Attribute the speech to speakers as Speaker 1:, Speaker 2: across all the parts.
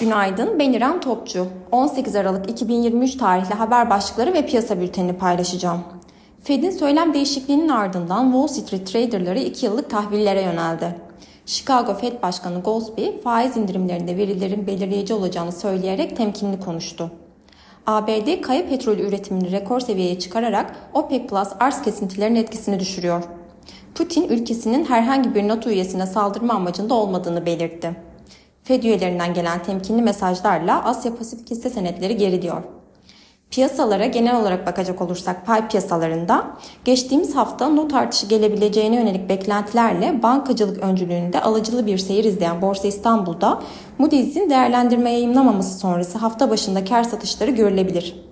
Speaker 1: Günaydın, ben İrem Topçu. 18 Aralık 2023 tarihli haber başlıkları ve piyasa bültenini paylaşacağım. Fed'in söylem değişikliğinin ardından Wall Street traderları 2 yıllık tahvillere yöneldi. Chicago Fed Başkanı Gosby, faiz indirimlerinde verilerin belirleyici olacağını söyleyerek temkinli konuştu. ABD kaya petrol üretimini rekor seviyeye çıkararak OPEC Plus arz kesintilerinin etkisini düşürüyor. Putin ülkesinin herhangi bir NATO üyesine saldırma amacında olmadığını belirtti. Fed üyelerinden gelen temkinli mesajlarla Asya Pasifik hisse senetleri geriliyor. Piyasalara genel olarak bakacak olursak pay piyasalarında geçtiğimiz hafta not artışı gelebileceğine yönelik beklentilerle bankacılık öncülüğünde alıcılı bir seyir izleyen Borsa İstanbul'da Moody's'in değerlendirme yayınlamaması sonrası hafta başında kar satışları görülebilir.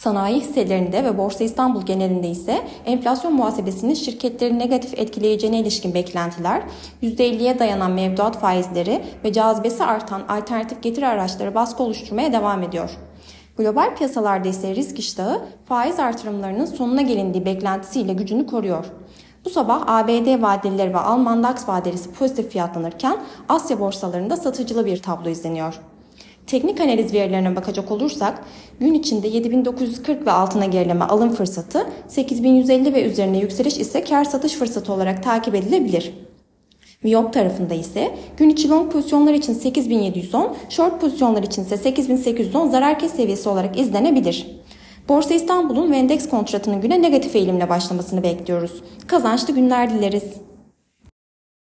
Speaker 1: Sanayi hisselerinde ve Borsa İstanbul genelinde ise enflasyon muhasebesinin şirketleri negatif etkileyeceğine ilişkin beklentiler, %50'ye dayanan mevduat faizleri ve cazibesi artan alternatif getiri araçları baskı oluşturmaya devam ediyor. Global piyasalarda ise risk iştahı faiz artırımlarının sonuna gelindiği beklentisiyle gücünü koruyor. Bu sabah ABD vadeleri ve Alman DAX vadelisi pozitif fiyatlanırken Asya borsalarında satıcılı bir tablo izleniyor. Teknik analiz verilerine bakacak olursak gün içinde 7940 ve altına gerileme alım fırsatı, 8150 ve üzerine yükseliş ise kar satış fırsatı olarak takip edilebilir. Viyop tarafında ise gün içi long pozisyonlar için 8710, short pozisyonlar için ise 8810 zarar kes seviyesi olarak izlenebilir. Borsa İstanbul'un ve endeks kontratının güne negatif eğilimle başlamasını bekliyoruz. Kazançlı günler dileriz.